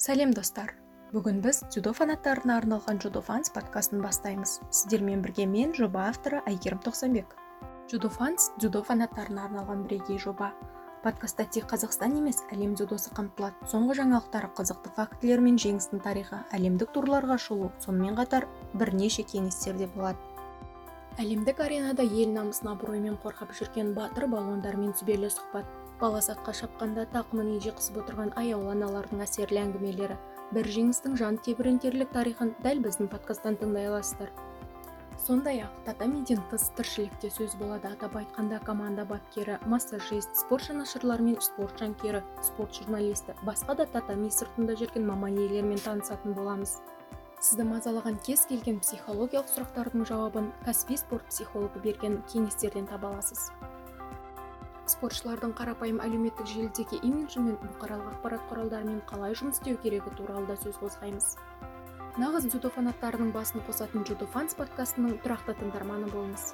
сәлем достар. Бүгін біз дзюдо фанаттарына арналған джудо фанс подкастын бастаймыз. Сіздермен бірге мен жоба авторы әйгерім тоқсанбек. Джудо фанс дзюдо фанаттарына арналған бірегей жоба. Подкастта тек қазақстан емес әлем дзюдосы қамтылады. Соңғы жаңалықтар қызықты фактілер мен жеңістің тарихы әлемдік турларға шолу. Сонымен қатар бірнеше кеңестер де болады. Әлемдік аренада ел намысын абыроймен қорғап жүрген батыр балуандармен сүбелі сұхбат. Баласатқа шапқанда тақымын иже қысып отырған аяулы аналардың әсерлі әңгімелері. Бір жеңістің жан тебірентерлік тарихын дәл біздің подкасттан тыңдай аласыздар. Сондай ақ татамиден тыс тіршілікте сөз болады атап айтқанда команда бапкері массажист спорт жанашырлары мен спорт жанкері спорт журналисті басқа да татами сыртында жүрген маман иелерімен танысатын боламыз. Сізді мазалаған кез келген психологиялық сұрақтардың жауабын кәсіби спорт психологы берген кеңестерден таба аласыз. Спортшылардың қарапайым әлеуметтік желідегі имиджі мен бұқаралық ақпарат құралдарымен қалай жұмыс істеу керегі туралы да сөз қозғаймыз. Нағыз дзюдо фанаттарының басын қосатын джудо фанс подкастының тұрақты тыңдарманы болыңыз.